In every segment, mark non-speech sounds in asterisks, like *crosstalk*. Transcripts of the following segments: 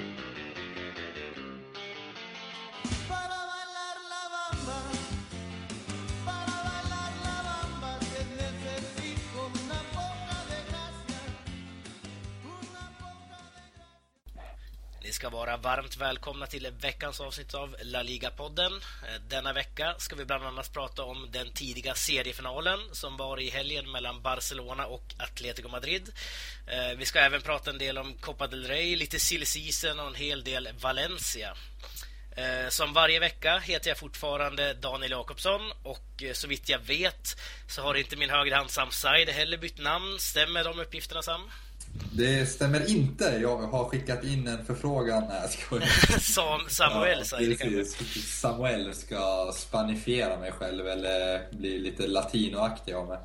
thank you ska vara varmt välkomna till veckans avsnitt av La Liga-podden. Eh, denna vecka ska vi bland annat prata om den tidiga seriefinalen som var i helgen mellan Barcelona och Atletico Madrid. Eh, vi ska även prata en del om Copa del Rey, lite silly season och en hel del Valencia. Eh, som varje vecka heter jag fortfarande Daniel Jakobsson och så vitt jag vet så har inte min högerhand Sam Said heller bytt namn. Stämmer de uppgifterna Sam? Det stämmer inte. Jag har skickat in en förfrågan. Nej, jag skojar. *laughs* Sam, Samuel ja, säger precis. Samuel ska spanifiera mig själv eller bli lite latinoaktig av mig.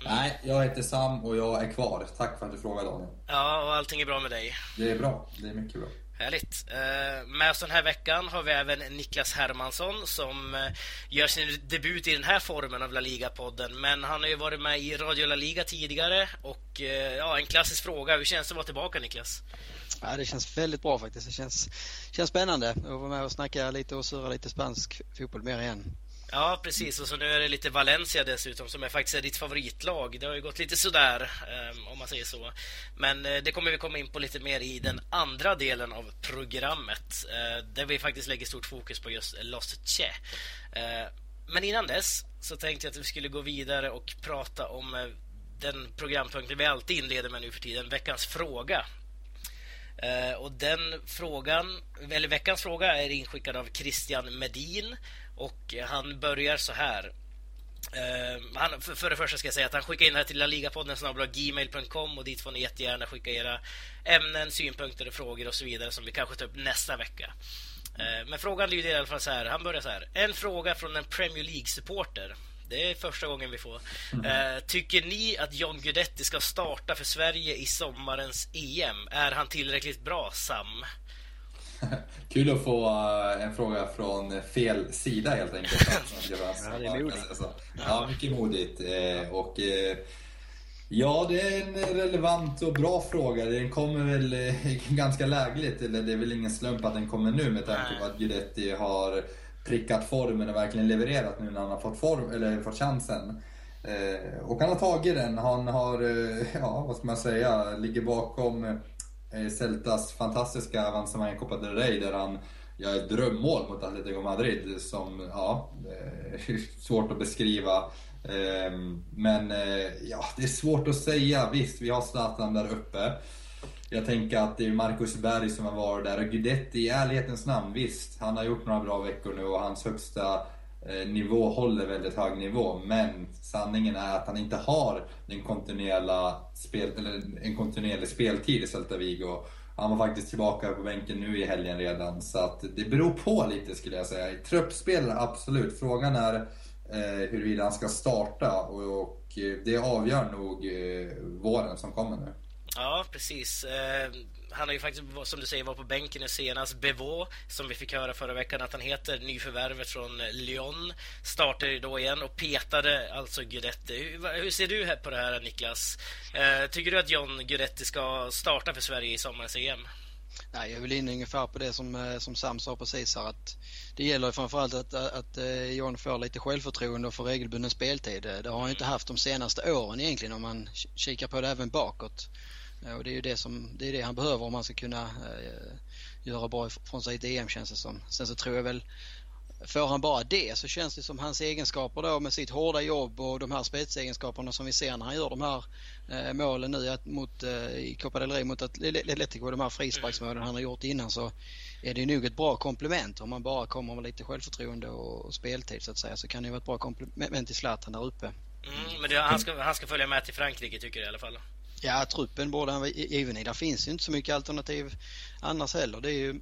Mm. Nej, jag heter Sam och jag är kvar. Tack för att du frågade Daniel. Ja, och allting är bra med dig? Det är bra. Det är mycket bra. Härligt. Eh, med oss den här veckan har vi även Niklas Hermansson som eh, gör sin debut i den här formen av La Liga-podden. Men han har ju varit med i Radio La Liga tidigare och eh, ja, en klassisk fråga. Hur känns det att vara tillbaka Niklas? Ja, det känns väldigt bra faktiskt. Det känns, känns spännande att vara med och snacka lite och surra lite spansk fotboll mer igen. Ja, precis. Och så nu är det lite Valencia dessutom som är faktiskt är ditt favoritlag. Det har ju gått lite sådär, ehm, om man säger så. Men eh, det kommer vi komma in på lite mer i den andra delen av programmet. Eh, där vi faktiskt lägger stort fokus på just Los Che. Eh, men innan dess så tänkte jag att vi skulle gå vidare och prata om den programpunkten vi alltid inleder med nu för tiden, veckans fråga. och den frågan, eller veckans fråga är inskickad av Christian Medin och han börjar så här. Uh, han, för, för det första ska jag säga att han skickar in det här till laligapodden gmail.com och dit får ni jättegärna skicka era ämnen, synpunkter och frågor och så vidare som vi kanske tar upp nästa vecka. Uh, men frågan lyder i alla fall så här. Han börjar så här. En fråga från en Premier League-supporter. Det är första gången vi får. Uh, tycker ni att John Guidetti ska starta för Sverige i sommarens EM? Är han tillräckligt bra, Sam? *laughs* Kul att få eh, en fråga från fel sida helt enkelt. *laughs* ja, det är modigt. Alltså, ja, mycket modigt. Eh, och, eh, ja, det är en relevant och bra fråga. Den kommer väl *laughs* ganska lägligt. Eller det är väl ingen slump att den kommer nu med tanke på att Guidetti har prickat formen och verkligen levererat nu när han har fått, form, eller fått chansen. Och han har tagit den. Han har, ja vad ska man säga, ligger bakom Eh, Celtas fantastiska avancemang i Copa del Rey där han gör ett drömmål mot Atletico Madrid som, ja, eh, *laughs* svårt att beskriva. Ehm, men eh, ja, det är svårt att säga. Visst, vi har Zlatan där uppe. Jag tänker att det är Marcus Berg som har varit där och Guidetti i ärlighetens namn, visst. Han har gjort några bra veckor nu och hans högsta Eh, nivå håller väldigt hög nivå. Men sanningen är att han inte har en kontinuerliga spel, eller en kontinuerlig speltid i Celta Vigo. Han var faktiskt tillbaka på bänken nu i helgen redan. Så att det beror på lite skulle jag säga. Truppspel, absolut. Frågan är eh, huruvida han ska starta och, och det avgör nog eh, våren som kommer nu. Ja, precis. Eh, han har ju faktiskt, som du säger, var på bänken nu senast. Bevå, som vi fick höra förra veckan att han heter, nyförvärvet från Lyon, startade då igen och petade alltså Guidetti. Hur, hur ser du på det här, Niklas? Eh, tycker du att John Guidetti ska starta för Sverige i sommarens EM? Nej, jag är väl inne ungefär på det som, eh, som Sam sa precis här att det gäller framförallt att, att, att eh, John får lite självförtroende och får regelbunden speltid. Eh, det har han inte haft de senaste åren egentligen om man kikar på det även bakåt. Eh, och det är ju det, som, det, är det han behöver om han ska kunna eh, göra bra från sig i ett EM känns det som. Sen så tror jag väl, får han bara det så känns det som hans egenskaper då med sitt hårda jobb och de här spetsegenskaperna som vi ser när han gör de här eh, målen nu mot, eh, i Copa del Rey mot Atletico, de här frisparksmålen han har gjort innan så är det nog ett bra komplement om man bara kommer med lite självförtroende och, och speltid så att säga så kan det vara ett bra komplement till Zlatan där uppe. Mm, men det, han, ska, han ska följa med till Frankrike tycker du i alla fall? Ja, truppen borde han vara given i. Där finns ju inte så mycket alternativ annars heller. Det är ju,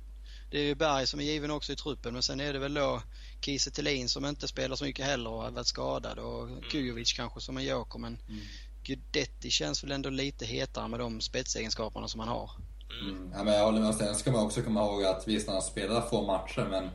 det är ju Berg som är given också i truppen men sen är det väl då Kiese Thelin som inte spelar så mycket heller och har varit skadad och mm. Kujovic kanske som en joker men mm. Guidetti känns väl ändå lite hetare med de spetsegenskaperna som han har. Mm. Ja, men jag håller med. Sen ska man också komma ihåg att visst, han spelar få matcher men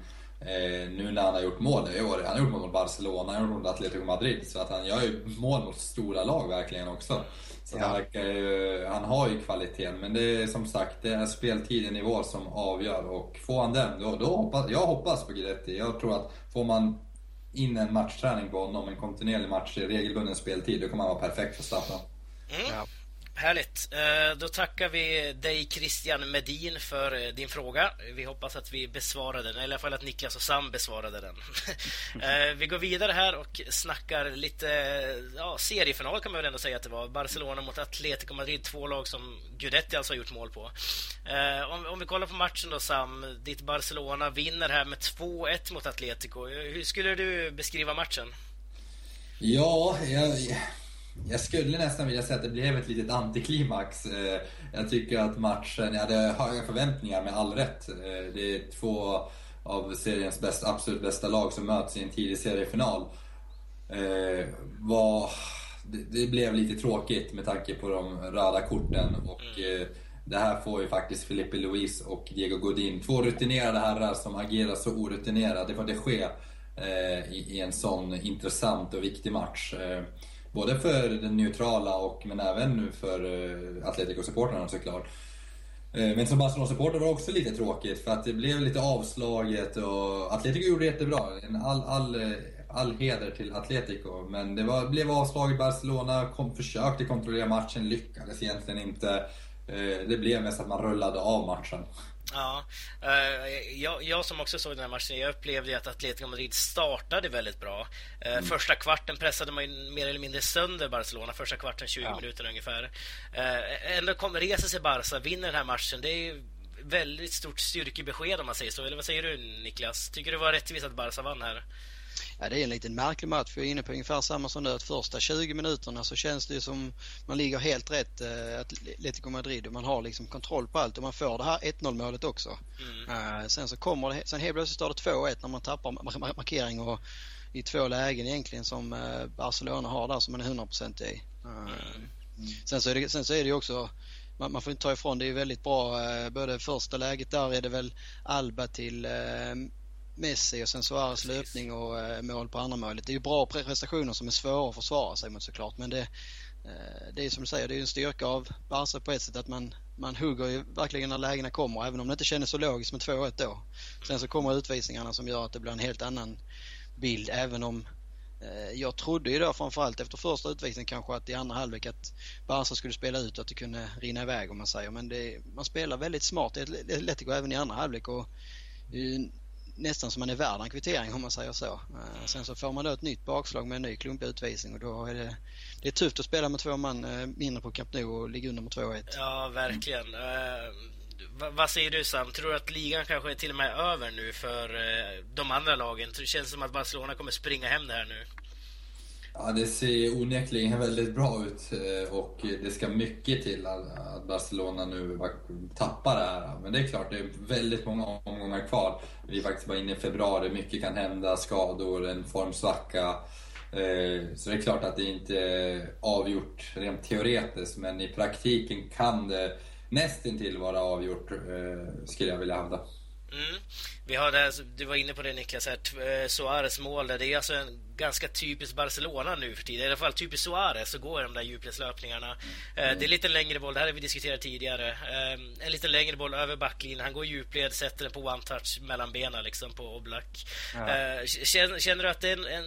Eh, nu när han har gjort mål i år, han har gjort mål mot Barcelona, han har gjort mål mot Atletico Madrid, så att han gör ju mål mot stora lag verkligen också. Så ja. han, verkar ju, han har ju kvaliteten, men det är som sagt, det är speltiden i vår som avgör och får han den, då, då hoppas, jag hoppas på Guidetti. Jag tror att får man in en matchträning på honom, en kontinuerlig match, regelbunden speltid, då kommer han vara perfekt för Staffan. Mm. Ja. Härligt. Eh, då tackar vi dig Christian Medin för eh, din fråga. Vi hoppas att vi besvarade den, eller i alla fall att Niklas och Sam besvarade den. *laughs* Eh, vi går vidare här och snackar lite ja, seriefinal kan man väl ändå säga att det var. Barcelona mot Atletico Madrid, två lag som Gudetti alltså har gjort mål på. Om, om vi kollar på matchen då Sam, ditt Barcelona vinner här med 2-1 mot Atletico. Hur skulle du beskriva matchen? Ja, jag jag skulle nästan vilja säga att det blev ett litet antiklimax. Eh, jag tycker att matchen, jag hade höga förväntningar med all rätt. Eh, det är två av seriens bästa, absolut bästa lag som möts i en tidig seriefinal. Eh, var, det blev lite tråkigt med tanke på de röda korten. Och det här får ju faktiskt Filipe Luis och Diego Godin, två rutinerade herrar som agerar så orutinerat. Det får det ske i en sån intressant och viktig match. Både för den neutrala och men även nu för uh, Atletico-supportrarna såklart. Uh, men som Barcelona-supporter var det också lite tråkigt för att det blev lite avslaget och Atletico gjorde det jättebra. All, all, eh, all heder till Atletico. Men det var, blev avslaget. Barcelona kom, försökte kontrollera matchen, lyckades egentligen inte. Uh, det blev mest att man rullade av matchen. Ja, uh, jag, jag, som också såg den här matchen, jag upplevde att Atletico Madrid startade väldigt bra. Uh, mm. Första kvarten pressade man mer eller mindre sönder Barcelona, första kvarten 20 ja. minuter ungefär. Uh, ändå kom, reser sig Barca, vinner den här matchen. Det är väldigt stort styrkebesked om man säger så. Eller vad säger du Niklas? Tycker du det var rättvist att Barca vann här? Ja, det är en liten märklig match. Vi är inne på ungefär samma som nu. Att första 20 minuterna så känns det som man ligger helt rätt eh, Atletico Madrid och man har liksom kontroll på allt och man får det här 1-0 målet också. Mm. Uh, sen så kommer det, sen helt plötsligt står det 2-1 när man tappar markering och i två lägen egentligen som uh, Barcelona har där som man är 100% i. Uh, mm. Sen så är det, sen så är det ju också man, man får inte ta ifrån, det är väldigt bra. både första läget där är det väl Alba till Messi och sen Suarez löpning och eh, mål på andra målet. Det är ju bra prestationer som är svåra att försvara sig mot såklart men det, eh, det är som du säger, det är en styrka av Barca på ett sätt att man, man hugger ju verkligen när lägena kommer även om det inte känns så logiskt med 2-1 då. Sen så kommer utvisningarna som gör att det blir en helt annan bild även om eh, jag trodde ju då framförallt efter första utvisningen kanske att i andra halvlek att Barca skulle spela ut och att det kunde rinna iväg om man säger men det, man spelar väldigt smart. Det är lätt att gå även i andra halvlek och nästan som man är värd en kvittering om man säger så. Eh, sen så får man då ett nytt bakslag med en ny klumpig utvisning och då är det, det är tufft att spela med två man eh, mindre på Camp Nou och ligga under med 2-1. Ja, verkligen. Uh, vad säger du Sam? Tror du att ligan kanske är till och med över nu för uh, de andra lagen? Det känns som att Barcelona kommer springa hem det här nu. Ja, det ser onekligen väldigt bra ut eh, och det ska mycket till att Barcelona nu tappar det här. Men det är klart, det är väldigt många omgångar kvar. Vi är faktiskt bara inne i februari, mycket kan hända, skador, en formsvacka. Eh, så det är klart att det inte är avgjort rent teoretiskt, men i praktiken kan det nästintill vara avgjort, eh, skulle jag vilja hävda. Mm. Vi har det, du var inne på det Niklas, här, eh, Suarez mål där. Det är alltså en ganska typiskt Barcelona nu för tiden. I alla fall typiskt Suarez att gå i de där djupledslöpningarna. Mm. Det är lite längre boll, det här har vi diskuterat tidigare. Eh, en lite längre boll över backlinjen. Han går djupled, sätter den på one-touch mellan benen liksom på Oblak. Ja. Känner, du att det är en, en,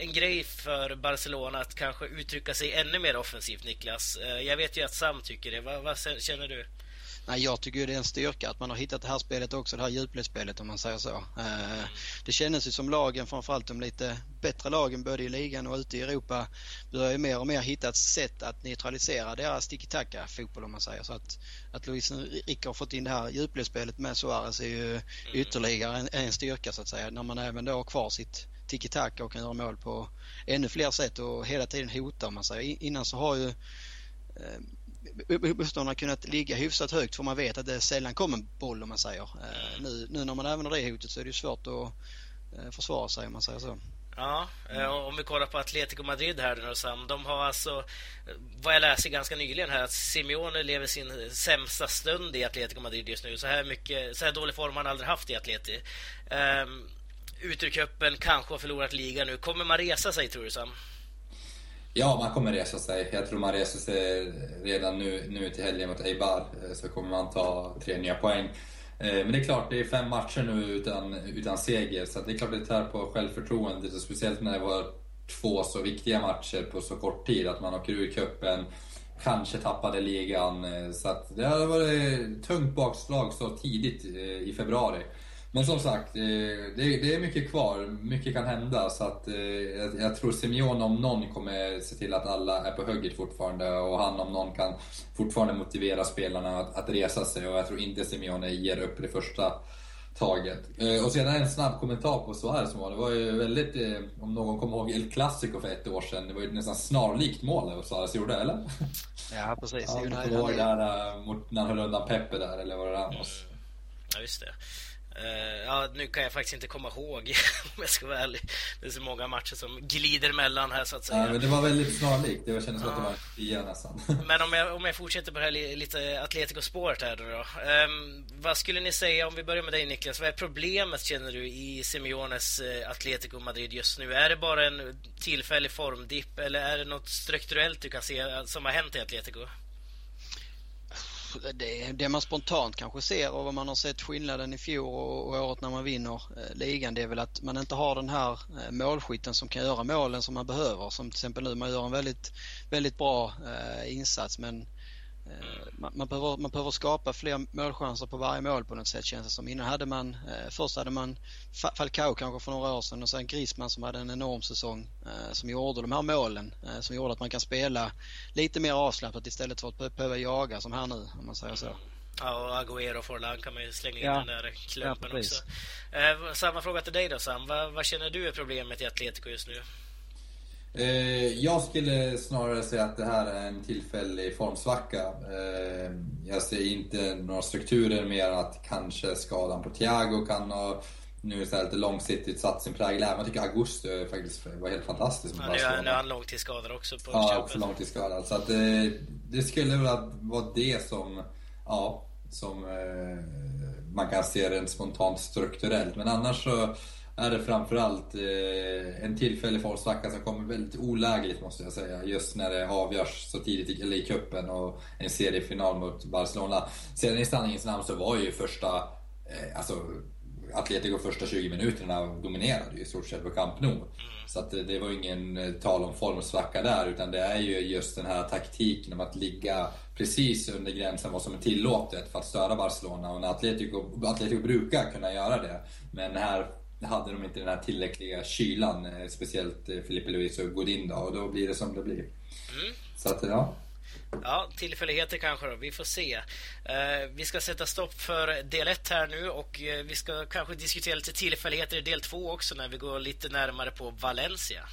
en, grej för Barcelona att kanske uttrycka sig ännu mer offensivt, Niklas? Jag vet ju att Sam tycker det. Vad, vad känner du? Nej, jag tycker det är en styrka att man har hittat det här spelet också, det här djupledsspelet om man säger så. Eh, det kändes ju som lagen, framförallt de lite bättre lagen både i ligan och ute i Europa, börjar ju mer och mer hitta ett sätt att neutralisera deras tiki-taka fotboll om man säger. Så att, att Luis Enrique har fått in det här djupledsspelet med Suarez är ju mm. ytterligare en, en styrka så att säga. När man även då har kvar sitt tiki-taka och kan göra mål på ännu fler sätt och hela tiden hota om man säger. Innan så har ju eh, motståndarna kunnat ligga hyfsat högt för man vet att det sällan kommer en boll om man säger. Eh, nu, nu när man använder det hotet så är det ju svårt att eh, försvara sig om man säger så. Ja, eh, om vi kollar på Atletico Madrid här nu Sam. De har alltså, eh, vad jag läste ganska nyligen här, att Simeone lever sin sämsta stund i Atletico Madrid just nu. Så här, mycket, så här dålig form har han aldrig haft i Atleti. Ehm, um, ut ur cupen, kanske har förlorat ligan nu. Kommer man resa sig tror du Sam? Ja, man kommer resa sig. Jag tror man reser sig redan nu, nu till helgen mot Eibar. Eh, så kommer man ta tre nya poäng. Eh, men det är klart, det är fem matcher nu utan, utan seger. Så det är klart det tär på självförtroendet. Speciellt när det var två så viktiga matcher på så kort tid. Att man åker ur cupen, kanske tappade ligan. Eh, så att det hade varit tungt bakslag så tidigt i februari. Men som sagt, eh, det är mycket kvar. Mycket kan hända. Så att, eh, jag tror Simeone om någon kommer se till att alla är på hugget fortfarande. Och han om någon kan fortfarande motivera spelarna att, att resa sig. Och jag tror inte Simeone ger upp det första taget. Eh, och sedan en snabb kommentar på Suarez mål. Det var ju väldigt, om någon kommer ihåg El Clasico för ett år sedan, det var ju nästan snarlikt mål det Suarez gjorde, eller? Ja, precis. Ja, du kommer ihåg det här när han höll undan Peppe där, eller vad det var? Ja, just det. Uh, ja, nu kan jag faktiskt inte komma ihåg *laughs* om jag ska vara ärlig. Det är så många matcher som glider mellan här så att säga. Ja, men det var väldigt snarlikt. Det kändes som att det var tia nästan. *laughs* Men om jag, om jag fortsätter på det här lite Atletico-spåret här då. Um, vad skulle ni säga, om vi börjar med dig Niklas, vad är problemet känner du i Simeones uh, Atletico Madrid just nu? Är det bara en tillfällig formdipp eller är det något strukturellt du kan se som har hänt i Atletico? Det, det man spontant kanske ser och vad man har sett skillnaden i fjol och, och året när man vinner eh, ligan det är väl att man inte har den här eh, målskytten som kan göra målen som man behöver. Som till exempel nu, man gör en väldigt, väldigt bra eh, insats men Eh, man, man, behöver, man behöver skapa fler målchanser på varje mål på något sätt känns det som. Innan hade man, eh, först hade man Falcao kanske för några år sedan och sen Griezmann som hade en enorm säsong eh, som gjorde de här målen eh, som gjorde att man kan spela lite mer avslappnat istället för att behöva jaga som här nu om man säger så. Ja, och Agüero och Forlan kan man ju slänga in ja. den där klumpen ja, också. Eh, samma fråga till dig då Sam. Vad, vad känner du är problemet i Atletico just nu? Eh, jag skulle snarare säga att det här är en tillfällig formsvacka. Eh, jag ser inte några strukturer mer än att kanske skadan på Thiago kan ha nu istället långsiktigt satt sin prägel. Även jag tycker augusti faktiskt var helt fantastisk. Ja, nu, är, nu är han långtidsskadad också. På ja, också långtidsskadad. Så att det, det skulle väl vara det som, ja, som eh, man kan se rent spontant strukturellt. Men annars så är det framförallt eh, en tillfällig formsvacka som kommer väldigt olägligt måste jag säga. Just när det avgörs så tidigt i, i cupen och en seriefinal mot Barcelona. Sedan i sanningens namn så var ju första, eh, alltså Atletico första 20 minuterna dominerade ju i stort sett på Camp Nou. Så att det var ingen eh, tal om formsvacka där utan det är ju just den här taktiken om att ligga precis under gränsen vad som är tillåtet för att störa Barcelona. Och Atletico, Atletico brukar kunna göra det. Men här hade de inte den här tillräckliga kylan, eh, speciellt eh, Filipe Luis och Godin då, och då blir det som det blir. Mm. Så att, ja. Ja, tillfälligheter kanske då. Vi får se. Eh, vi ska sätta stopp för del 1 här nu och eh, vi ska kanske diskutera lite tillfälligheter i del 2 också när vi går lite närmare på Valencia.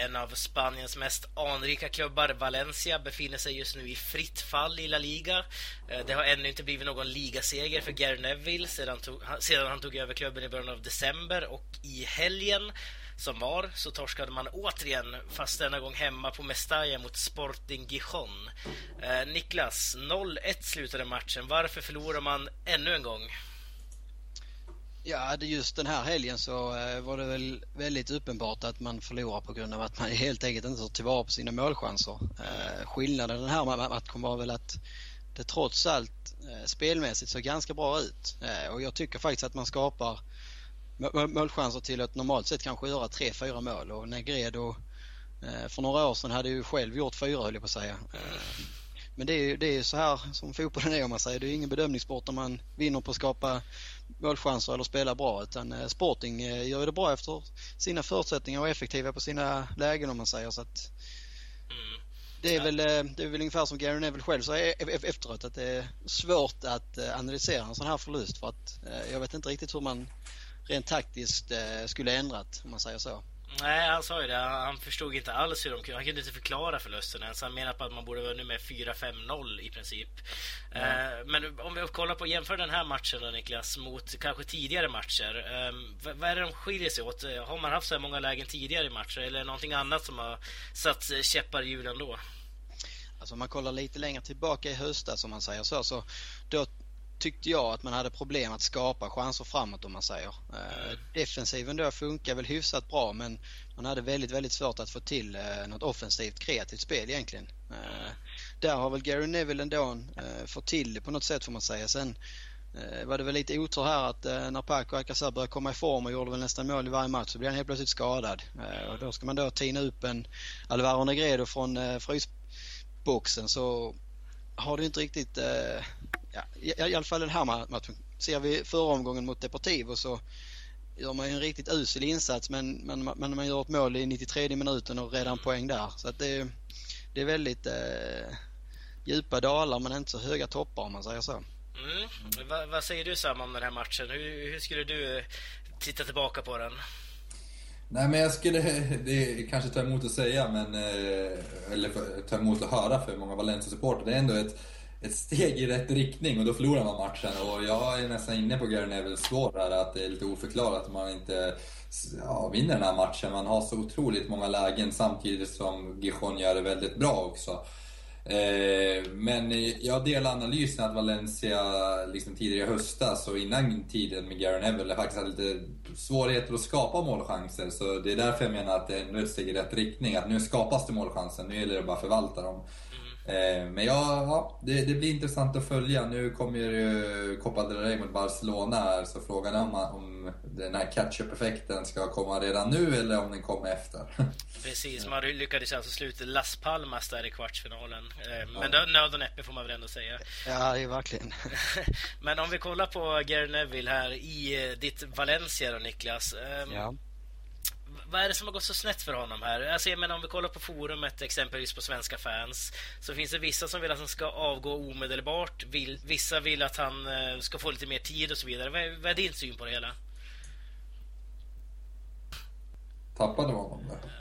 En av Spaniens mest anrika klubbar, Valencia, befinner sig just nu i fritt fall i La Liga. Eh, det har ännu inte blivit någon ligaseger för Gary Neville sedan, tog, sedan han tog över klubben i början av december och i helgen som var så torskade man återigen, fast denna gång hemma på Mestalla mot Sporting Gijon. Eh, Niklas, 0-1 slutade matchen. Varför förlorar man ännu en gång? Ja, just den här helgen så eh, var det väl väldigt uppenbart att man förlorar på grund av att man *laughs* helt enkelt inte tar tillvara på sina målchanser. Eh, skillnaden den här matchen var väl att det trots allt eh, spelmässigt såg ganska bra ut och jag tycker faktiskt att man skapar målchanser till att normalt sett kanske göra 3-4 mål och Negredo för några år sedan hade ju själv gjort fyra höll jag på att säga. Men det är ju det är så här som fotbollen är om man säger. Det är ingen bedömningssport när man vinner på att skapa målchanser eller spela bra utan eh, Sporting eh, gör det bra efter sina förutsättningar och är effektiva på sina lägen om man säger så att mm. det är, väl, eh, det är väl ungefär som Gary Neville själv sa e-, e-, efteråt att det är svårt att analysera en sån här förlust för att jag vet inte riktigt hur man rent taktiskt skulle ändrat om man säger så. Nej, han sa ju det. Han förstod inte alls hur de kunde... Han kunde inte förklara förlusten ens. Han menade på att man borde vunnit med 4-5-0 i princip. Eh, men om vi kollar på jämför den här matchen då, Niklas mot kanske tidigare matcher. Eh, vad är det de skiljer sig åt? Har man haft så här många lägen tidigare i matcher eller är det någonting annat som har satt käppar i hjulen då? Alltså om man kollar lite längre tillbaka i höstas som man säger så, så då tyckte jag att man hade problem att skapa chanser framåt om man säger. Mm. Defensiven då funkar väl hyfsat bra men man hade väldigt, väldigt svårt att få till eh, något offensivt kreativt spel egentligen. Mm. Där har väl Gary Neville ändå fått till det på något sätt får man säga. Sen var det väl lite otur här att när Paco Alcacer började komma i form och gjorde väl nästan mål i varje match så blev han helt plötsligt skadad. Och då ska man då tina upp en Alvaro Negredo från frysboxen så har det inte riktigt ja, i, i alla fall den här matchen. Ser vi förra omgången mot Deportivo så gör man ju en riktigt usel insats men, men, men man gör ett mål i 93 minuten och redan poäng där. Så att det, det är väldigt eh, djupa dalar men inte så höga toppar om man säger så. Mm. Vad, vad, säger du Sam om den här matchen? Hur, hur skulle du titta tillbaka på den? Nej men jag skulle, *laughs* det är kanske ta emot att säga men, eh, eller ta emot att höra för många Valencia-supportrar. Det är ändå ett ett steg i rätt riktning och då förlorar man matchen. Och jag är nästan inne på Gary Nevilles spår här, att det är lite oförklarat att man inte ja, vinner den här matchen. Man har så otroligt många lägen samtidigt som Gijon gör det väldigt bra också. Eh, men jag delar analysen att Valencia liksom tidigare i höstas och innan tiden med Gary Neville faktiskt hade lite svårigheter att skapa målchanser. Så det är därför jag menar att det är ett steg i rätt riktning. Att nu skapas det målchanser, nu gäller det bara att förvalta dem. Eh, men ja, ja det, det, blir intressant att följa. Nu kommer ju Copa del Rey mot Barcelona här, så frågan är om, om den här catch-up-effekten ska komma redan nu eller om den kommer efter. *laughs* Precis, man lyckades alltså sluta Las Palmas där i kvartsfinalen. Eh, men ja. nöd och näppe får man väl ändå säga. Ja, det är verkligen. *laughs* Men om vi kollar på Gary Neville här i eh, ditt Valencia då Niklas. Ehm, ja vad är det som har gått så snett för honom här? Alltså, jag menar, om vi kollar på forumet, exempelvis på svenska fans, så finns det vissa som vill att han ska avgå omedelbart. Vill, vissa vill att han eh, ska få lite mer tid och så vidare. Vad är, vad är din syn på det hela? Tappade man honom där?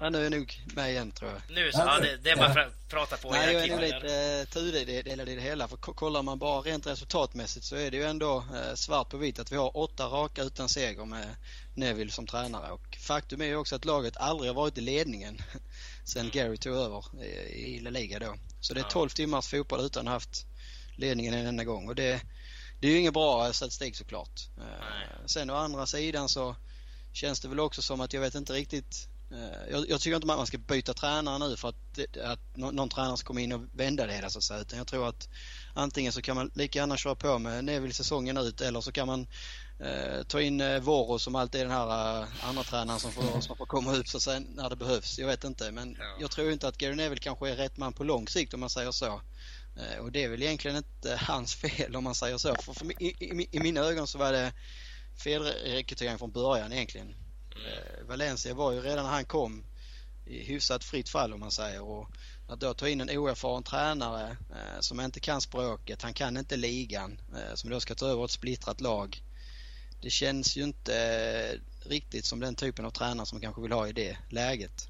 Ja, nu är nog med igen tror jag. Nu så, ja, det, det är bara för att prata på. Nej, jag är nog lite uh, tudelad i det hela. För kollar man bara rent resultatmässigt så är det ju ändå uh, svart på vitt att vi har åtta raka utan seger med Neville som tränare. Och faktum är ju också att laget aldrig har varit i ledningen *laughs* sen mm. Gary tog över i, i La Liga då. Så det är 12 timmars fotboll utan att ha haft ledningen en enda gång. Och det, det är ju ingen bra statistik såklart. Uh, sen å andra sidan så känns det väl också som att jag vet inte riktigt Eh, jag, jag, tycker inte man ska byta tränare nu för att, att någon, någon tränare ska komma in och vända det hela så att säga. Utan jag tror att antingen så kan man lika gärna köra på med Neville säsongen ut eller så kan man eh, ta in eh, Voro som alltid är den här eh, andra tränaren som får, som får komma upp så att säga, när det behövs. Jag vet inte men ja. jag tror inte att Gary Neville kanske är rätt man på lång sikt om man säger så. Eh, och det är väl egentligen inte *laughs* hans fel om man säger så. För, för i, i, I mina ögon så var det felrekrytering från början egentligen. Eh, Valencia var ju redan när han kom i hyfsat fritt fall om man säger. Och att då ta in en oerfaren tränare eh, som inte kan språket, han kan inte ligan, eh, som då ska ta över ett splittrat lag. Det känns ju inte eh, riktigt som den typen av tränare som man kanske vill ha i det läget.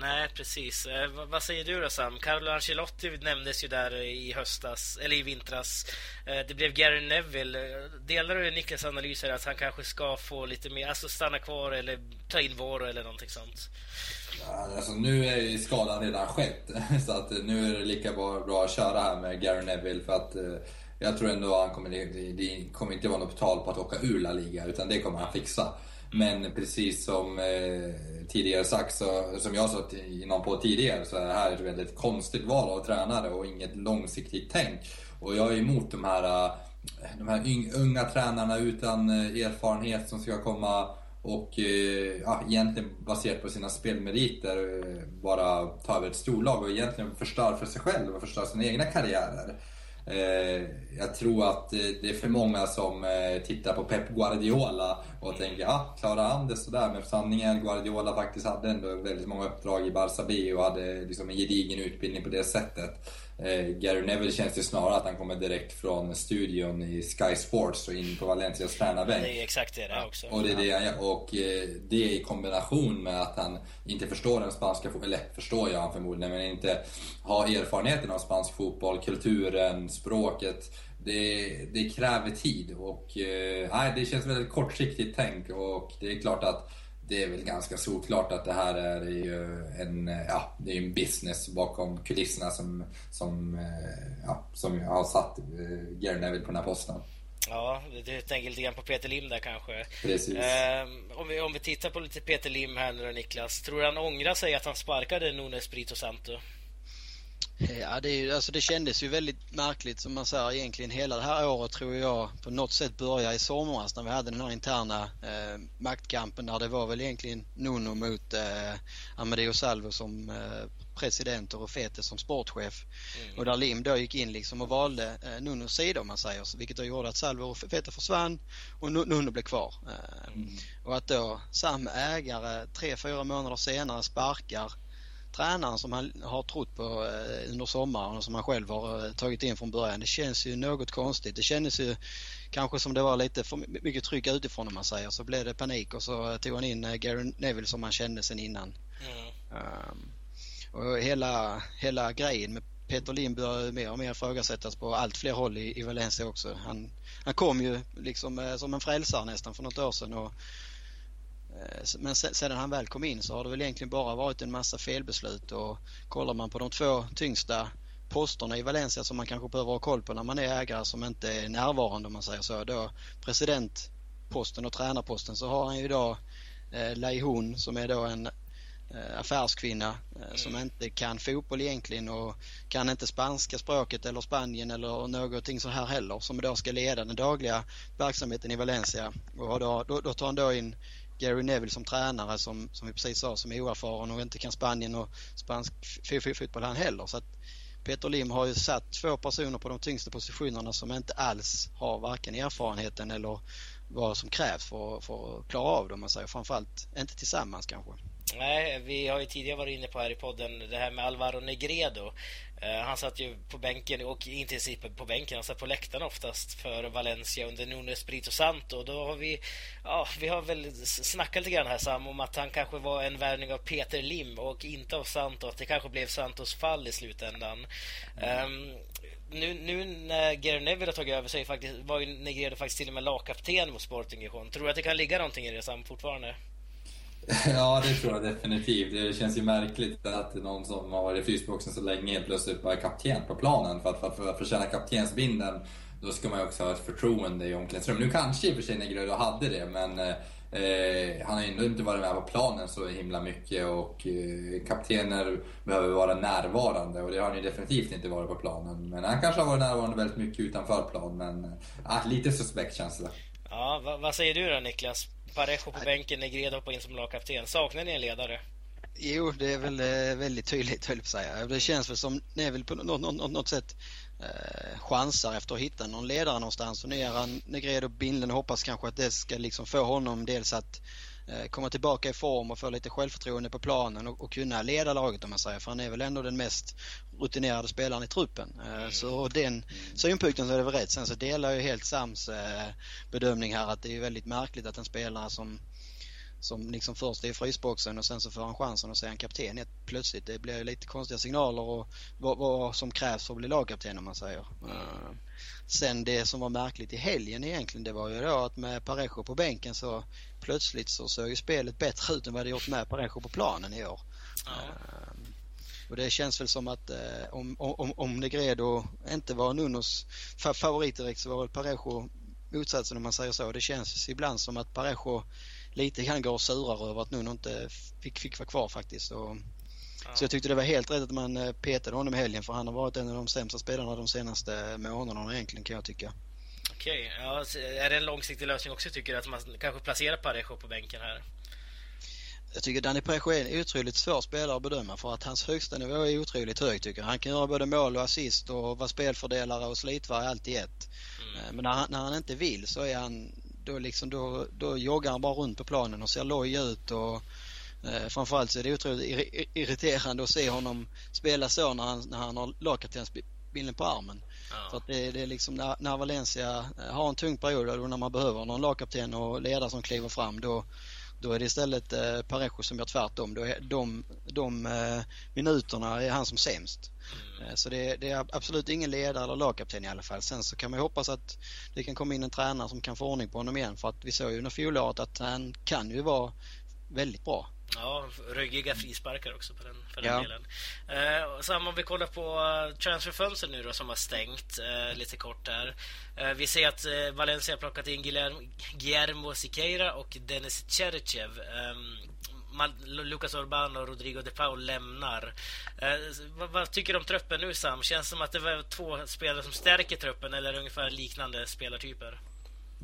Nej, precis. Eh, vad säger du då Sam? Carlo Ancelotti nämndes ju där i höstas, eller i vintras. Eh, det blev Gary Neville. Delar du Niklas analys här att han kanske ska få lite mer, alltså stanna kvar eller ta in Voro eller någonting sånt? Ja, alltså nu är ju skadan redan skett, *laughs* så att eh, nu är det lika bra, bra att köra här med Gary Neville för att eh, jag tror ändå att han kommer, det kommer inte vara något tal på att åka ur La Liga, utan det kommer han fixa. Men precis som eh, tidigare sagt, så, som jag sa i någon på tidigare, så är det här ett väldigt konstigt val av tränare och inget långsiktigt tänk. Och jag är emot de här, eh, de här unga tränarna utan eh, erfarenhet som ska komma och eh, ja, egentligen baserat på sina spelmeriter eh, bara ta över ett storlag och egentligen förstör för sig själv och förstör sina egna karriärer. Eh, jag tror att eh, det är för många som eh, tittar på Pep Guardiola och tänker ja, klarar han det sådär? Men sanningen är Guardiola faktiskt hade ändå väldigt många uppdrag i Barça B och hade liksom en gedigen utbildning på det sättet. Eh, Gary Neville känns det snarare att han kommer direkt från studion i Sky Sports och in på Valencias tränarbänk. Det är exakt det det också. Och det, är det, han gör. och eh, det i kombination med att han inte förstår den spanska fotbollen, eller förstår jag han förmodligen, men inte har erfarenheten av spansk fotboll, kulturen, språket. Det, det kräver tid och eh, det känns väldigt kortsiktigt tänk och det är klart att det är väl ganska solklart att det här är ju en, ja, det är en business bakom kulisserna som, som, eh, ja, som har satt eh, Gary Neville på den här posten. Ja, du tänker lite grann på Peter Lim där kanske. Precis. Eh, om, vi, om vi tittar på lite Peter Lim här nu då, Niklas. Tror du han ångrar sig att han sparkade Nuno Espirito Santo? Ja, det, är, alltså det kändes ju väldigt märkligt som man säger egentligen hela det här året tror jag på något sätt började i somras när vi hade den här interna eh, maktkampen där det var väl egentligen Nuno mot eh, Amadeo Salvo som eh, president och Fete som sportchef. Mm. Och där Lim då gick in liksom och valde eh, Nunos sida om man säger så, vilket då gjorde att Salvo och Fete försvann och Nuno blev kvar. Eh, mm. Och att då samma ägare tre, fyra månader senare sparkar tränaren som han har trott på eh, under sommaren och som han själv har eh, tagit in från början. Det känns ju något konstigt. Det kändes ju kanske som det var lite för mycket tryck utifrån om man säger. Så blev det panik och så tog han in eh, Gary Neville som han kände sen innan. Mm. Um, och hela, hela grejen med Peter Lim börjar mer och mer ifrågasättas på allt fler håll i, i Valencia också. Han, han kom ju liksom som en frälsare nästan för något år sedan och men sedan han väl kom in så har det väl egentligen bara varit en massa felbeslut och kollar man på de två tyngsta posterna i Valencia som man kanske behöver ha koll på när man är ägare som inte är närvarande om man säger så. Då presidentposten och tränarposten så har han ju idag eh, Leihun som är då en eh, affärskvinna eh, mm. som inte kan fotboll egentligen och kan inte spanska språket eller Spanien eller någonting så här heller som då ska leda den dagliga verksamheten i Valencia. Och då, då, då tar han då in Gary Neville som tränare som, som vi precis sa som är oerfaren och inte kan Spanien och spansk fotboll han heller. Så att Peter Lim har ju satt två personer på de tyngsta positionerna som inte alls har varken erfarenheten eller vad som krävs för, för att klara av det om man säger. Framförallt inte tillsammans kanske. Nej, vi har ju tidigare varit inne på här i podden det här med Alvaro Negredo. Uh, han satt ju på bänken, och inte ens på bänken, han satt på läktaren oftast för Valencia under Nuno Espirito Santo. Då har vi, ja, vi har väl snackat lite grann här Sam om att han kanske var en värvning av Peter Lim och inte av Santo, att det kanske blev Santos fall i slutändan. Mm. Um, nu, nu när Gary Neville har tagit över så faktiskt, var ju Negredo faktiskt till och med lagkapten mot Sporting Gijon. Tror du att det kan ligga någonting i det Sam fortfarande? *laughs* Ja, det tror jag definitivt. Det känns ju märkligt att någon som har varit i frysboxen så länge helt plötsligt bara är kapten på planen. För att, för att, för att förtjäna kaptensbindeln då ska man ju också ha ett förtroende i omklädningsrummet. Nu kanske i och för sig Negredo hade det, men eh, han har ändå inte varit med på planen så himla mycket och eh, kaptener behöver vara närvarande och det har han ju definitivt inte varit på planen. Men han kanske har varit närvarande väldigt mycket utanför plan, men eh, lite suspekt känns det. Ja, vad, vad säger du då Niklas? Parejo på bänken, Negredo hoppar in som lagkapten. Saknar ni en ledare? Jo, det är väl eh, väldigt tydligt, höll jag säga. Det känns väl som Neville på något, något, något sätt eh, chansar efter att hitta någon ledare någonstans. Och nu är han Negredo binden och hoppas kanske att det ska liksom få honom dels att Eh, komma tillbaka i form och få lite självförtroende på planen och, och, kunna leda laget om man säger. För han är väl ändå den mest rutinerade spelaren i truppen. Eh, mm. Så den synpunkten så är det väl rätt. Sen så delar jag helt Sams eh, bedömning här att det är väldigt märkligt att en spelare som som liksom först är i frysboxen och sen så får han chansen att säga en kapten plötsligt. Det blir lite konstiga signaler och vad, vad som krävs för att bli lagkapten om man säger. Mm. Sen det som var märkligt i helgen egentligen det var ju då att med Parejo på bänken så plötsligt så såg ju spelet bättre ut än vad det gjort med Parejo på planen i år. Ja. Och det känns väl som att uh, om, om, om Negredo inte var Nunos favorit direkt så var väl Parejo motsatsen om man säger så. Det känns ibland som att Parejo lite grann går och surar över att Nuno inte fick, fick vara kvar faktiskt. Och, ja. Så jag tyckte det var helt rätt att man eh, petade honom i helgen för han har varit en av de sämsta spelarna de senaste månaderna egentligen kan jag tycka. Okej, ja, är det en långsiktig lösning också tycker du att man kanske placerar Parejo på bänken här? Jag tycker Danny Prejo är en otroligt svår spelare att bedöma för att hans högsta nivå är otroligt hög tycker jag. Han kan göra både mål och assist och vara spelfördelare och slitvarg allt i ett. Mm. Men när han, när han inte vill så är han, då liksom, då, då joggar han bara runt på planen och ser loj ut och eh, framförallt så är det otroligt irriterande att se honom spela så när han, när han har lagkaptensbindeln på armen. Ja. För att det, det är liksom när, när Valencia eh, har en tung period och när man behöver någon lagkapten och ledare som kliver fram då då är det istället eh, Parejo som gör tvärtom. Då är de, de eh, minuterna är han som sämst. Mm. Eh, så det, det, är absolut ingen ledare eller lagkapten i alla fall. Sen så kan man ju hoppas att det kan komma in en tränare som kan få ordning på honom igen för att vi såg ju under fjolåret att han kan ju vara väldigt bra. Ja, rögiga frisparkar också på den, för den ja. delen. Eh, sen om vi kollar på uh, transferfönstret nu då som har stängt eh, lite kort där. Eh, vi ser att eh, Valencia har plockat in Guillermo, Guillermo Siqueira och Denis Cherchev. Eh, Lucas Orban och Rodrigo de Paul lämnar. Eh, vad, vad, tycker du om truppen nu Sam? Känns det som att det var två spelare som stärker truppen eller ungefär liknande spelartyper?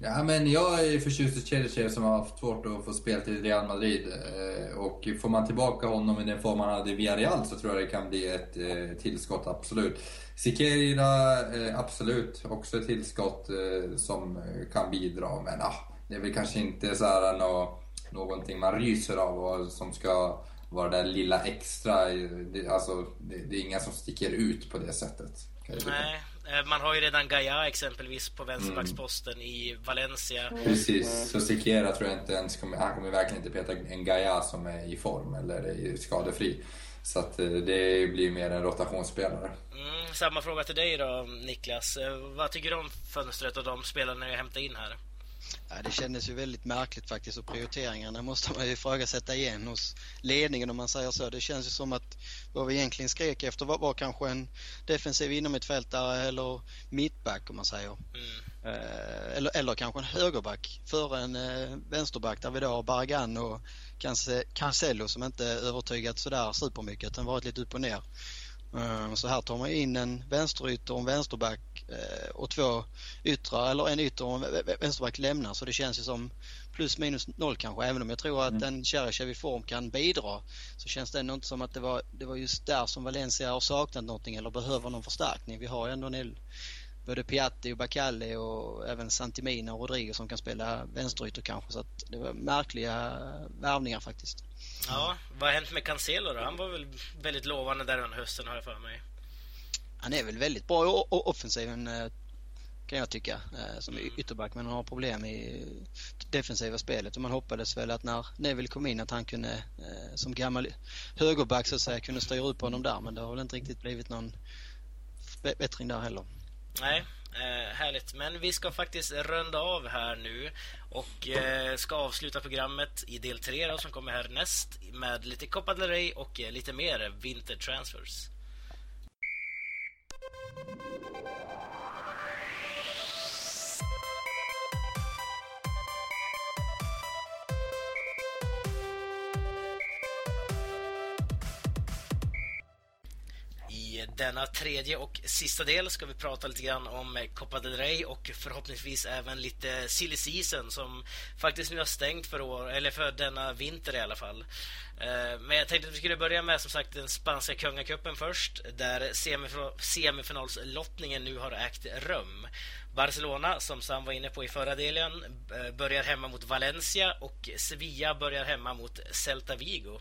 Ja, men jag är förtjust i Chelsea som har haft svårt att få spel till Real Madrid. Eh, och får man tillbaka honom i den form han hade i Villarreal så tror jag det kan bli ett eh, tillskott, absolut. Sikerina, eh, absolut, också ett tillskott som kan bidra. Men ah, det är väl kanske inte så här nå, någonting man ryser av och som ska vara det där lilla extra. Det, alltså, det, det är inga som sticker ut på det sättet. Nej. Eh, man har ju redan Gaia exempelvis på vänsterbacksposten mm. i Valencia. Precis, så Siquera tror jag inte ens kommer, han kommer verkligen inte peta en Gaia som är i form eller är skadefri. Så att eh, det blir mer en rotationsspelare. Mm, samma fråga till dig då Niklas. Eh, vad tycker du om fönstret och de spelarna jag hämtar in här? Ja, det kändes ju väldigt märkligt faktiskt och prioriteringarna måste man ju ifrågasätta igen hos ledningen om man säger så. Det känns ju som att vad vi egentligen skrek efter var, var kanske en defensiv innermittfältare eller mittback om man säger. Mm. Eh, eller, eller kanske en högerback före en eh, vänsterback där vi då har Bargan och Cancelo som inte övertygat sådär supermycket utan varit lite upp och ner. Eh, så här tar man in en vänsterytter och en vänsterback eh, och två yttrar eller en ytter och en vänsterback lämnar så det känns ju som plus minus noll kanske även om jag tror att mm. en Cheryshev i form kan bidra så känns det ändå inte som att det var, det var just där som Valencia har saknat någonting eller behöver någon förstärkning. Vi har ju ändå en både Piatti och Bacalli och även Santimina och Rodrigo som kan spela vänsterytter kanske så att det var märkliga värvningar faktiskt. Ja, vad har hänt med Cancelo då? Han var väl väldigt lovande där under hösten har jag för mig. Han är väl väldigt bra i offensiven eh, kan jag tycka eh, som mm. ytterback men han har problem i defensiva spelet och man hoppades väl att när Neville kom in att han kunde eh, som gammal högerback så att säga kunde styra upp honom där men det har väl inte riktigt blivit någon bättring där heller. Nej, Eh, härligt. Men vi ska faktiskt runda av här nu och eh, ska avsluta programmet i del 3 då som kommer härnäst med lite Copa del Rey och eh, lite mer Winter denna tredje och sista del ska vi prata lite grann om eh, Copa del Rey och förhoppningsvis även lite silly season som faktiskt nu har stängt för år, eller för denna vinter i alla fall. Eh, men jag tänkte att vi skulle börja med som sagt den spanska kungacupen först där semifinalslottningen nu har ägt rum. Barcelona, som Sam var inne på i förra delen, eh, börjar hemma mot Valencia och Sevilla börjar hemma mot Celta Vigo.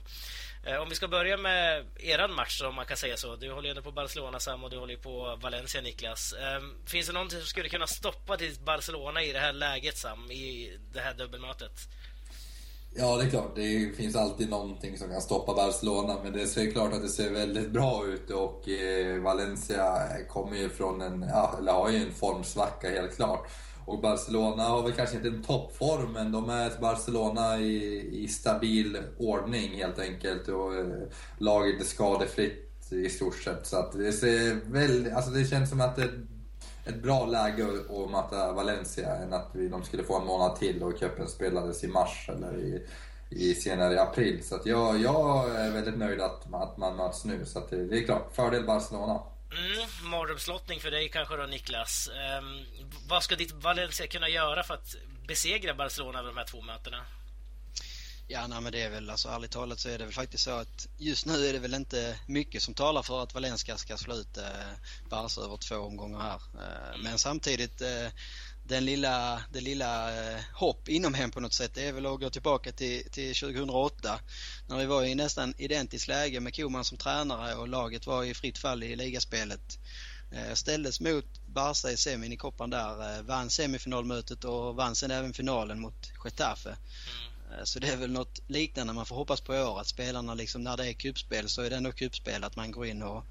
Eh, om vi ska börja med eran match om man kan säga så. Du håller ju på Barcelona Sam och du håller på Valencia Niklas. Ehm, finns det någonting som skulle kunna stoppa ditt Barcelona i det här läget Sam, i det här dubbelmötet? Ja, det är klart. Det finns alltid någonting som kan stoppa Barcelona. Men det är klart att det ser väldigt bra ut och eh, Valencia kommer ju från en, ja, eller har ju en formsvacka helt klart. Och Barcelona har väl kanske inte en toppform, men de är ett Barcelona i, i stabil ordning helt enkelt. Och eh, laget är skadefritt i stort sett. Så att det ser väl, alltså det känns som att det är ett bra läge att möta Valencia än att vi, de skulle få en månad till och cupen spelades i mars eller i, i senare i april. Så att jag, jag är väldigt nöjd att, att man möts nu. Så att det, det är klart, fördel Barcelona. Mm, mardrömslottning för dig kanske då Niklas. Um, vad ska ditt Valencia kunna göra för att besegra Barcelona vid de här två mötena? Ja, nej, men det är väl alltså ärligt talat så är det väl faktiskt så att just nu är det väl inte mycket som talar för att Valencia ska slå ut eh, Barca över två omgångar här. Eh, men samtidigt eh, den lilla, det lilla eh, hopp inom hem på något sätt det är väl att gå tillbaka till, till 2008 när vi var i nästan identiskt läge med Koman som tränare och laget var i fritt fall i ligaspelet. Eh, ställdes mot Barca i semin i koppan där, eh, vann semifinalmötet och vann sen även finalen mot Getafe. Mm. Så det är väl något liknande man får hoppas på i år att spelarna liksom när det är kupspel så är det ändå kupspel att man går in och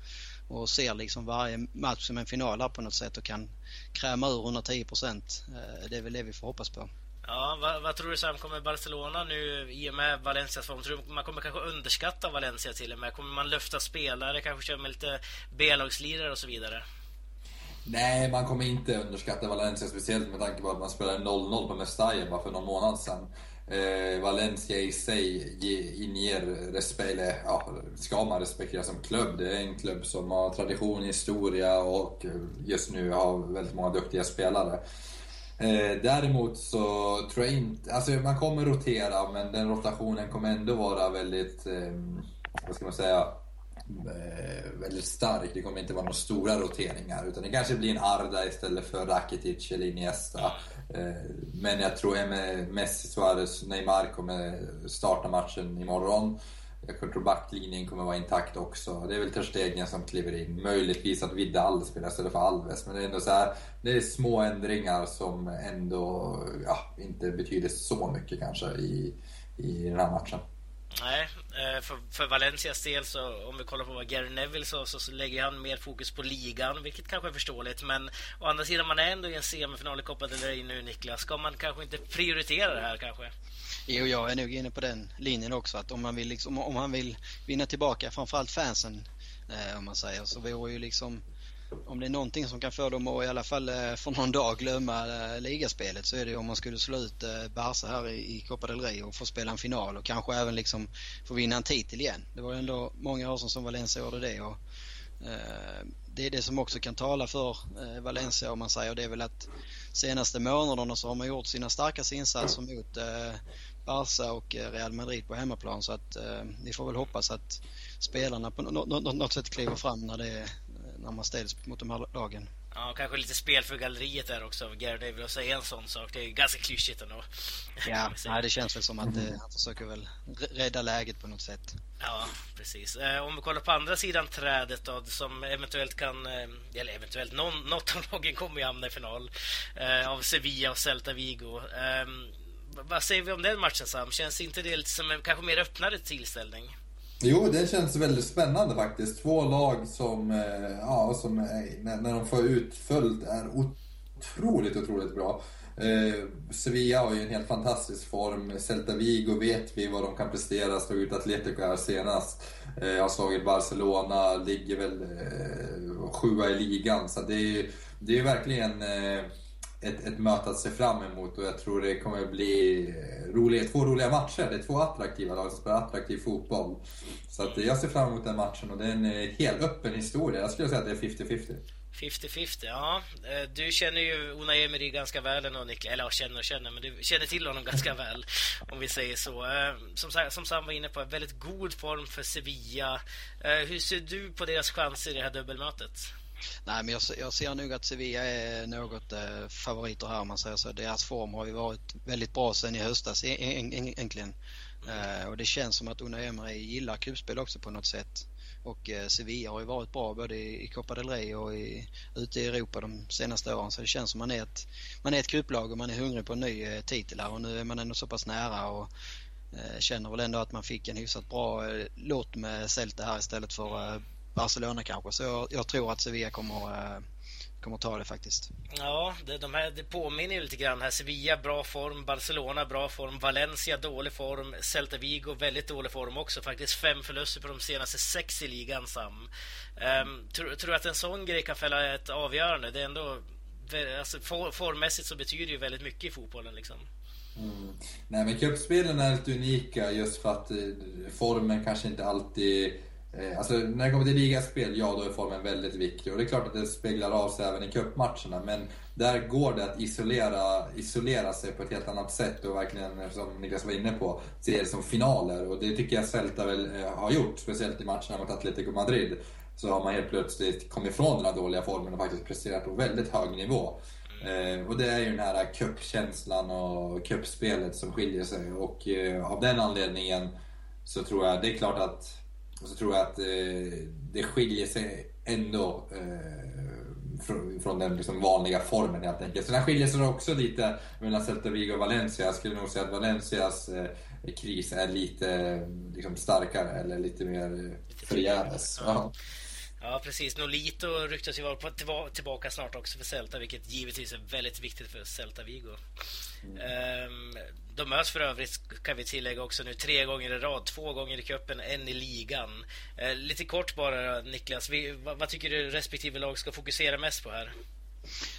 och ser liksom varje match som en final här på något sätt och kan kräma ur 110 procent. Eh, det är väl det vi får hoppas på. Ja, vad, vad, tror du Sam, kommer Barcelona nu i och med Valencias form? Tror du man kommer kanske underskatta Valencia till och med? Kommer man löfta spelare, kanske köra med lite B-lagslirare och så vidare? Nej, man kommer inte underskatta Valencia speciellt med tanke på att man spelade 0-0 på Mestalla bara för någon månad sedan. Eh, Valencia i sig inger respekt, ja, ska man respektera som klubb. Det är en klubb som har tradition, historia och just nu har väldigt många duktiga spelare. Eh, däremot så tror jag inte, alltså man kommer rotera men den rotationen kommer ändå vara väldigt, eh, vad ska man säga, Eh, väldigt stark. Det kommer inte vara några stora roteringar utan det kanske blir en Arda istället för Rakitic eller Iniesta. Eh, men jag tror att Messi, Suarez, Neymar kommer starta matchen imorgon. Jag tror backlinjen kommer vara intakt också. Det är väl Ter Stegen som kliver in. Möjligtvis att Vidal spelar istället för Alves. Men det är ändå så här, det är små ändringar som ändå ja, inte betyder så mycket kanske i, i den här matchen. Nej, eh, för, för Valencias del så om vi kollar på vad Gary Neville sa, så, så, lägger han mer fokus på ligan, vilket kanske är förståeligt. Men å andra sidan, man är ändå i en semifinal i Copa del Rey nu, Niklas. Ska man kanske inte prioritera det här kanske? Jo, jag är nog inne på den linjen också. Att om man vill, liksom, om man vill vinna tillbaka framförallt fansen, eh, om man säger, så vore ju liksom om det är någonting som kan få dem att i alla fall eh, för någon dag glömma eh, ligaspelet så är det om man skulle slå ut eh, Barca här i Copa del Rey och få spela en final och kanske även liksom få vinna en titel igen. Det var ju ändå många år sedan som Valencia gjorde det och det är det som också kan tala för Valencia om man säger det är väl att senaste månaderna så har man gjort sina starkaste insatser mot Barca och Real Madrid på hemmaplan så att vi får väl hoppas att spelarna på något sätt kliver fram när det när man ställs mot de här lagen. Ja, kanske lite spel för galleriet där också av Gary Neville att säga en sån sak. Det är ganska klyschigt ändå. Ja, *laughs* nej, det känns väl som att eh, han försöker väl rädda läget på något sätt. Ja, precis. Eh, om vi kollar på andra sidan trädet då, som eventuellt kan, eh, eller eventuellt, någon, något av lagen kommer ju hamna i final eh, av Sevilla och Celta Vigo. Ehm, vad säger vi om den matchen Sam? Känns inte det lite som en kanske mer öppnare tillställning? Jo, det känns väldigt spännande faktiskt. Två lag som, eh, ja, som eh, när, när de får utföljd är otroligt, otroligt bra. Eh, Sevilla har ju en helt fantastisk form. Celta Vigo vet vi vad de kan prestera. Slog ut Atletico här senast. Eh, har slagit Barcelona, ligger väl eh, sjua i ligan. Så det är, det är verkligen eh, ett, ett möte att se fram emot och jag tror det kommer bli roliga, två roliga matcher. Det är två attraktiva lag som spelar attraktiv fotboll. Så att jag ser fram emot den matchen och det är en eh, helt öppen historia. Jag skulle säga att det är 50-50. 50-50, ja. Eh, du känner ju Unai Emery ganska väl ändå, Niklas. Eller känner och känner, men du känner till honom ganska *laughs* väl. Om vi säger så. Eh, som, som Sam var inne på, väldigt god form för Sevilla. Hur ser du på deras chanser i det här dubbelmötet? Nej, men jag, jag ser nog att Sevilla är något eh, favoriter här om man säger så. Deras form har ju varit väldigt bra sen i höstas e- e- egentligen. Eh, och det känns som att Una Emery gillar kuppspel också på något sätt. Och eh, Sevilla har ju varit bra både i Copa del Rey och i, ute i Europa de senaste åren. Så det känns som man är ett, man är ett kupplag och man är hungrig på en ny eh, titel här och nu är man ändå så pass nära och eh, känner väl ändå att man fick en hyfsat bra eh, låt med Celta här istället för eh, Barcelona kanske. Så jag, jag tror att Sevilla kommer, äh, kommer ta det faktiskt. Ja, det, de här, det påminner ju lite grann här. Sevilla bra form, Barcelona bra form, Valencia dålig form, Celta Vigo väldigt dålig form också. Faktiskt fem förluster på de senaste sex i ligan, Sam. Um, tror, tror du att en sån grej kan fälla ett avgörande? Det är ändå... Alltså, for, formmässigt så betyder det ju väldigt mycket i fotbollen liksom. Mm. Nej men cupspelen är lite unika just för att eh, formen kanske inte alltid Eh, Eh, alltså när det kommer till ligaspel, ja då är formen väldigt viktig. Och det är klart att det speglar av sig även i cupmatcherna. Men där går det att isolera, isolera sig på ett helt annat sätt och verkligen, som Niklas var inne på, se det som finaler. Och det tycker jag Celta väl eh, har gjort, speciellt i matcherna mot Atletico Madrid. Så har man helt plötsligt kommit ifrån den här dåliga formen och faktiskt presterat på väldigt hög nivå. Eh, och det är ju den här cupkänslan och cupspelet som skiljer sig. Och eh, av den anledningen så tror jag, det är klart att och så tror jag att eh, det skiljer sig ändå eh, från, från, den liksom vanliga formen helt enkelt. Sen skiljer sig också lite mellan Celta Vigo och Valencia. Jag skulle nog säga att Valencias eh, kris är lite liksom, starkare eller lite mer förgäves. Ja. Ja, precis. Nolito ryktas ju vara tillbaka snart också för Celta, vilket givetvis är väldigt viktigt för Celta Vigo. Mm. De möts för övrigt, kan vi tillägga också nu, tre gånger i rad. Två gånger i cupen, en i ligan. Ehm, lite kort bara, Niklas. vad, tycker du respektive lag ska fokusera mest på här?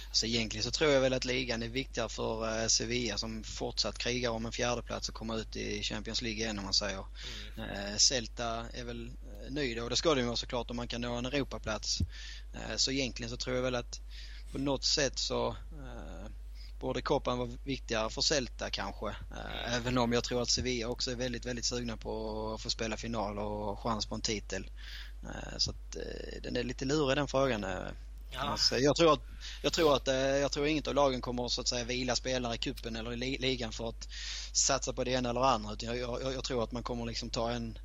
Alltså egentligen så tror jag väl att ligan är viktigare för eh, Sevilla som fortsatt krigar om en fjärdeplats och komma ut i Champions League igen om man säger. Mm. Eh, Celta är väl nöjda och det ska de vara såklart om man kan nå en Europaplats. Eh, så egentligen så tror jag väl att på något sätt så eh, borde Copan vara viktigare för Celta kanske. Eh, även om jag tror att Sevilla också är väldigt, väldigt sugna på att få spela final och chans på en titel. Så att den är lite lurig den frågan. Ja. Alltså, jag, tror att, jag, tror att, jag tror inget av lagen kommer så att säga vila spelare i kuppen eller i ligan för att satsa på det ena eller andra. Jag, jag, jag tror att man kommer liksom ta en,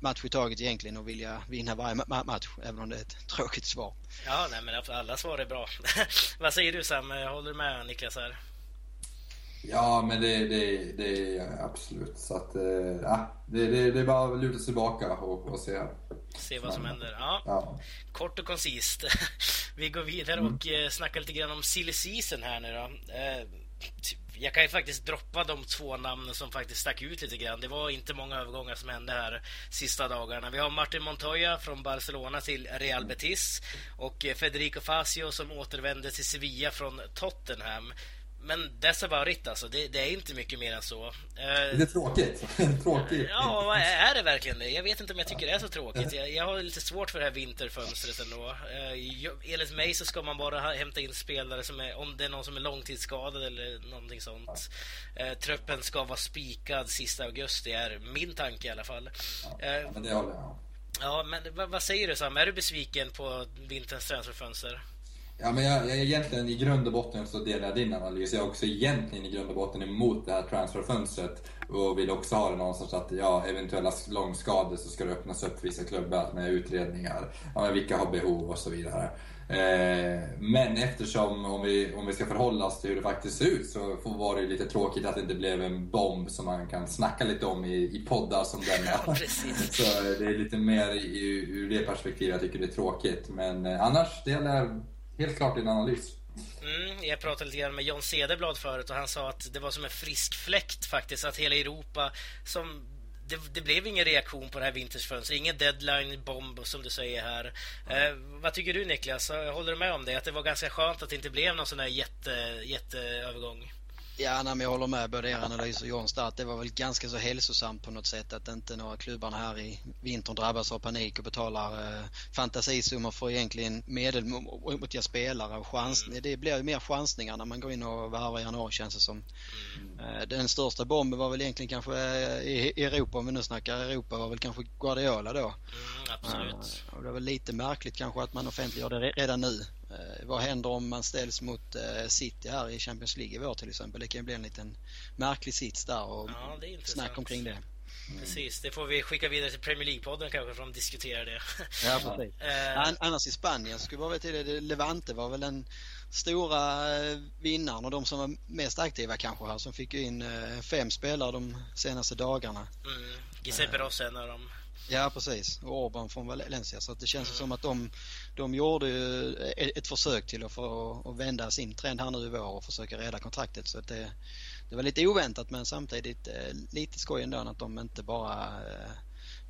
match i taget egentligen och vilja vinna varje match, även om det är ett tråkigt svar. Ja, nej, men alla svar är bra. *laughs* Vad säger du Sam? Håller du med Niklas här? Ja, men det, det, det är absolut. Så att, eh, ja, det, det, det är bara att luta sig tillbaka och, och se. Se vad som händer. Ja. ja. Kort och koncist. *laughs* Vi går vidare mm. och mm. snackar lite grann om silly season här nu då. Jag kan ju faktiskt droppa de två namnen som faktiskt stack ut lite grann. Det var inte många övergångar som hände här sista dagarna. Vi har Martin Montoya från Barcelona till Real Betis och eh, Federico Fasio som återvände till Sevilla från Tottenham. Men dessa varit alltså, det, det, är inte mycket mer än så. Eh, det är tråkigt. *laughs* tråkigt. Ja, är det verkligen det? Jag vet inte om jag tycker det är så tråkigt. Jag, jag har lite svårt för det här vinterfönstret ändå. Eh, enligt mig så ska man bara hämta in spelare som är, om det är någon som är långtidsskadad eller någonting sånt. Eh, truppen ska vara spikad sista augusti, är min tanke i alla fall. Ja, men det håller jag Ja, men vad, vad säger du Sam? Är du besviken på vinterns transferfönster? Ja, men jag, jag egentligen i grund och botten så delar jag din analys. Jag är också egentligen i grund och botten emot det här transferfönstret och vill också ha det någonstans att ja, eventuella långskador så ska det öppnas upp för vissa klubbar med utredningar. Ja, men vilka har behov och så vidare. Eh, men eftersom, om vi, om vi ska förhålla oss till hur det faktiskt ser ut, så var det lite tråkigt att det inte blev en bomb som man kan snacka lite om i, i poddar som *laughs* denna. Ja, *laughs* så det är lite mer ur det perspektivet jag tycker det är tråkigt. Men eh, annars delar jag helt klart din analys. Mm, jag pratade lite grann med John Cederblad förut och han sa att det var som en frisk fläkt faktiskt att hela Europa som det, det, blev ingen reaktion på det här vintersfönstret, ingen deadline bomb som du säger här. Eh, vad tycker du Niklas? Håller du med om det? Att det var ganska skönt att det inte blev någon sån här jätte, jätteövergång? Ja, nej, men jag håller med både er analys och Johns där att det var väl ganska så hälsosamt på något sätt att inte några klubbarna här i vintern drabbas av panik och betalar eh, fantasisummor för egentligen medelmåttiga spelare. Och chans, mm. Det blir ju mer chansningar när man går in och värvar i januari känns det som. Mm. Eh, den största bomben var väl egentligen kanske eh, i Europa, om vi nu snackar Europa, var väl kanske Guardiola då. Mm, absolut. Eh, och det var lite märkligt kanske att man offentliggör det redan nu. Eh, vad händer om man ställs mot eh, City här i Champions League i vår till exempel? Det kan ju bli en liten märklig sits där och ja, snack omkring det. Mm. Precis, det får vi skicka vidare till Premier League-podden kanske för att de diskuterar det. Ja, precis. *laughs* uh, Annars i Spanien skulle jag till det, Levante var väl den stora vinnaren och de som var mest aktiva kanske här som fick in fem spelare de senaste dagarna. Mm. Giuseppe Rossi en av dem. Ja precis, och Orban från Valencia så att det känns mm. som att de, de gjorde ett försök till att få att vända sin trend här nu i vår och försöka rädda kontraktet så att det, det var lite oväntat men samtidigt eh, lite skoj ändå att de inte bara eh,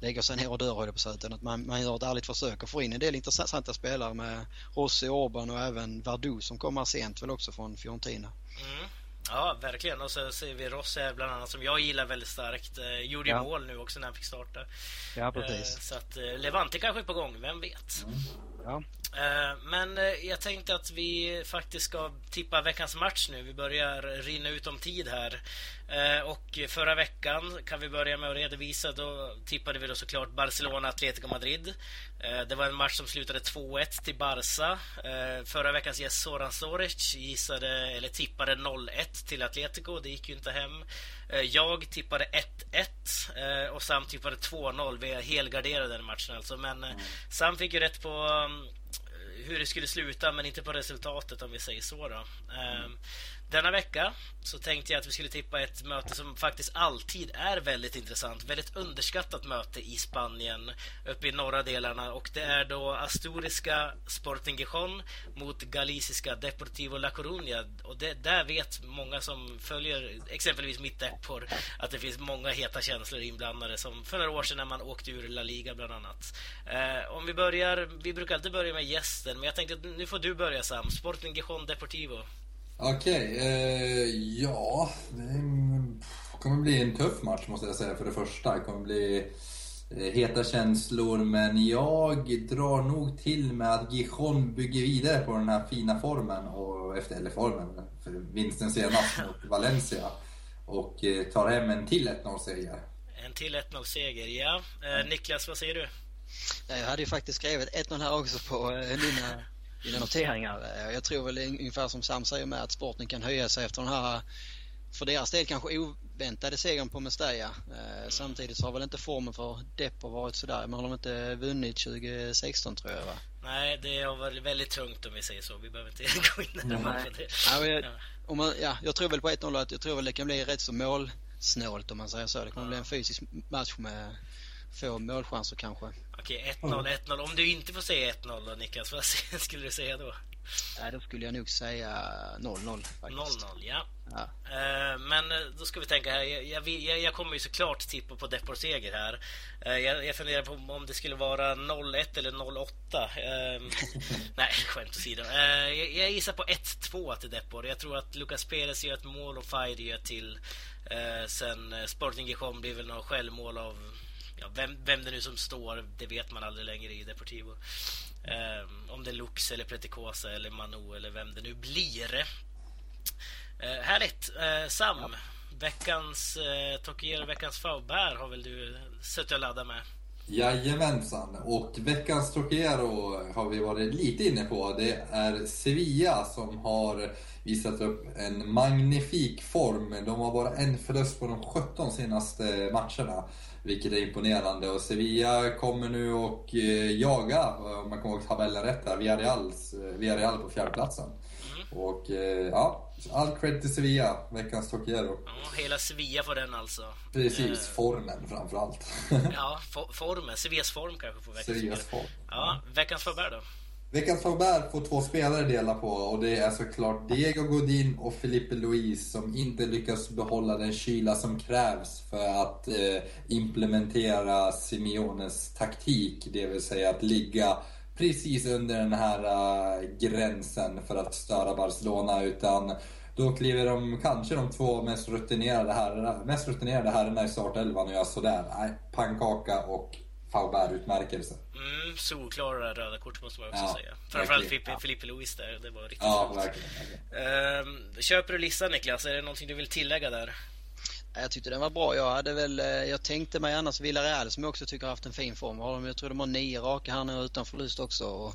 lägger sig ner och dör höll på så utan att man, man gör ett ärligt försök och får in en del intressanta spelare med Rossi, Orban och även Verdou som kommer sent väl också från Fiorentina. Mm. Ja, verkligen. Och så ser vi Ross här bland annat som jag gillar väldigt starkt. Eh, gjorde ju ja. mål nu också när han fick starta. Ja, precis. Så att Levante kanske är på gång, vem vet? Mm. Ja. Eh, men eh, jag tänkte att vi faktiskt ska tippa veckans match nu. Vi börjar rinna ut om tid här. Eh, och förra veckan kan vi börja med att redovisa. Då tippade vi då såklart Barcelona-Atletico Madrid. Eh, det var en match som slutade 2-1 till Barca. Eh, förra veckans gäst Soran Soric gissade, eller tippade 0-1 till Atletico. Det gick ju inte hem. Eh, jag tippade 1-1 och Sam tippade 2-0. Vi helgarderade den matchen alltså. Men Sam fick ju rätt på mm, hur det skulle sluta men inte på resultatet om vi säger så. Då. Mm. Denna vecka så tänkte jag att vi skulle tippa ett möte som faktiskt alltid är väldigt intressant. Väldigt underskattat möte i Spanien, uppe i norra delarna. Och det är då Asturiska Sporting Gijón mot Galiciska Deportivo La Coruña. Och det, där vet många som följer exempelvis mitt Depor att det finns många heta känslor inblandade. Som för några år sedan när man åkte ur La Liga bland annat. Eh, om vi börjar, vi brukar alltid börja med gästen, men jag tänkte att nu får du börja Sam. Sporting Gijón Deportivo. Okej, eh, ja. Det kommer bli en tuff match måste jag säga för det första. Det kommer bli eh, heta känslor, men jag drar nog till med att Gijon bygger vidare på den här fina formen, och efter, eller formen, för vinsten senast mot Valencia. Och eh, tar hem en till 1-0-seger. En till 1-0-seger, ja. Eh, Niklas, vad säger du? Jag hade ju faktiskt skrivit 1-0 här också på eh, mina dina noteringar. Eh, jag tror väl ungefär som Sam säger med att sporten kan höja sig efter den här för deras del kanske oväntade segern på Mestalla. Eh, samtidigt så har väl inte formen för Deppo varit sådär. Man har de inte vunnit 2016 tror jag va? Nej, det har varit väldigt tungt om vi säger så. Vi behöver inte *laughs* gå in närmare på det. Ja, jag, om man, ja, jag tror väl på 1-0 att jag tror väl det kan bli rätt så målsnålt om man säger så. Det kommer ja. bli en fysisk match med få målchanser kanske. Okej, 1-0, 1-0. Om du inte får säga 1-0 då Niklas, vad *laughs* skulle du säga då? Nej, då skulle jag nog säga 0-0 faktiskt. 0-0, ja. ja. Uh, men eh, då ska vi tänka här. Jag, jag, jag kommer ju såklart tippa på Depor seger här. Uh, jag, jag funderar på om det skulle vara 0-1 eller 0-8. Uh, *laughs* nej, skämt åsido. Jag, jag gissar på 1-2 till Depor. Jag tror att Lucas Perez gör ett mål och Fire gör till. sen Sporting Gijon blir väl något självmål av ja, vem, vem det nu som står, det vet man aldrig längre i Deportivo. Um, om det är Lux eller Pretikosa eller Manu eller vem det nu blir. Uh, härligt! Uh, Sam, ja. veckans uh, Tokier veckans Faubär har väl du suttit och laddat med? Jajamensan, och veckans Trocero har vi varit lite inne på. Det är Sevilla som har visat upp en magnifik form. De har bara en förlust på de 17 senaste matcherna. Vilket är imponerande. Och Sevilla kommer nu och eh, jaga, om man kommer ihåg tabellen rätt här, Villarreals, eh, Villarreal på fjärdeplatsen. Mm. Och eh, ja, all cred till Sevilla, veckans Tokiero. Ja, hela Sevilla får den alltså. Precis, formen framförallt. ja, for formen. Sevillas form kanske får veckans Sevillas form. Ja, veckans förbär då? Veckans Faubert får två spelare dela på och det är såklart Diego Godin och Felipe Luis som inte lyckas behålla den kyla som krävs för att eh, implementera Simeones taktik. Det vill säga att ligga precis under den här uh, gränsen för att störa Barcelona. Utan då kliver de, kanske de två mest rutinerade herrarna, mest rutinerade herrarna i startelvan och gör sådär. Nej, pannkaka och Faubert-utmärkelse. Mm, solklara röda kort måste man också ja, säga. Framförallt Filippe, ja. Filippe Luis där, det var riktigt Ja, verkligen. verkligen. Uh, köper du listan Niklas? Är det någonting du vill tillägga där? Jag tyckte den var bra. Jag hade väl, eh, jag tänkte mig annars Villarreal som jag också tycker har haft en fin form. Jag tror de har nio raka här nu utan förlust också. Och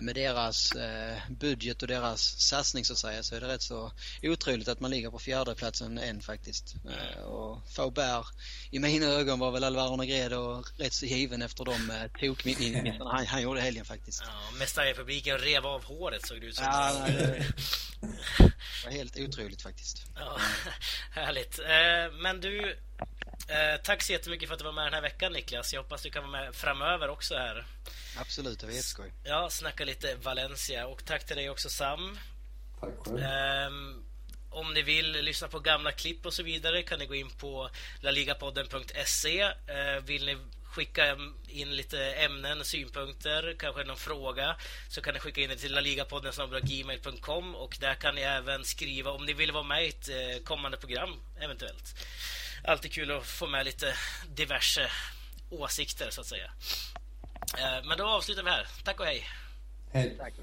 med deras eh, budget och deras satsning så att säga så är det rätt så otroligt att man ligger på fjärde platsen än faktiskt. Eh, och Faubert i mina ögon var väl Alvaro Negredo rätt så given efter de tokmissarna han, han gjorde helgen faktiskt. Ja, Mästarpubliken rev av håret såg det ut som. Ja, det var *laughs* helt otroligt faktiskt. Ja, *laughs* härligt. Men du, tack så jättemycket för att du var med den här veckan Niklas. Jag hoppas du kan vara med framöver också här. Absolut, det var jätteskoj. Ja, snacka lite Valencia. Och tack till dig också Sam. Tack själv. Um, om ni vill lyssna på gamla klipp och så vidare kan ni gå in på laligapodden.se. Uh, vill ni skicka in lite ämnen, synpunkter, kanske någon fråga så kan ni skicka in det till laligapodden gmail.com och där kan ni även skriva om ni vill vara med i ett eh, kommande program eventuellt alltid kul att få med lite diverse åsikter så att säga. Eh, men då avslutar vi här. Tack och hej! Hej! Tack.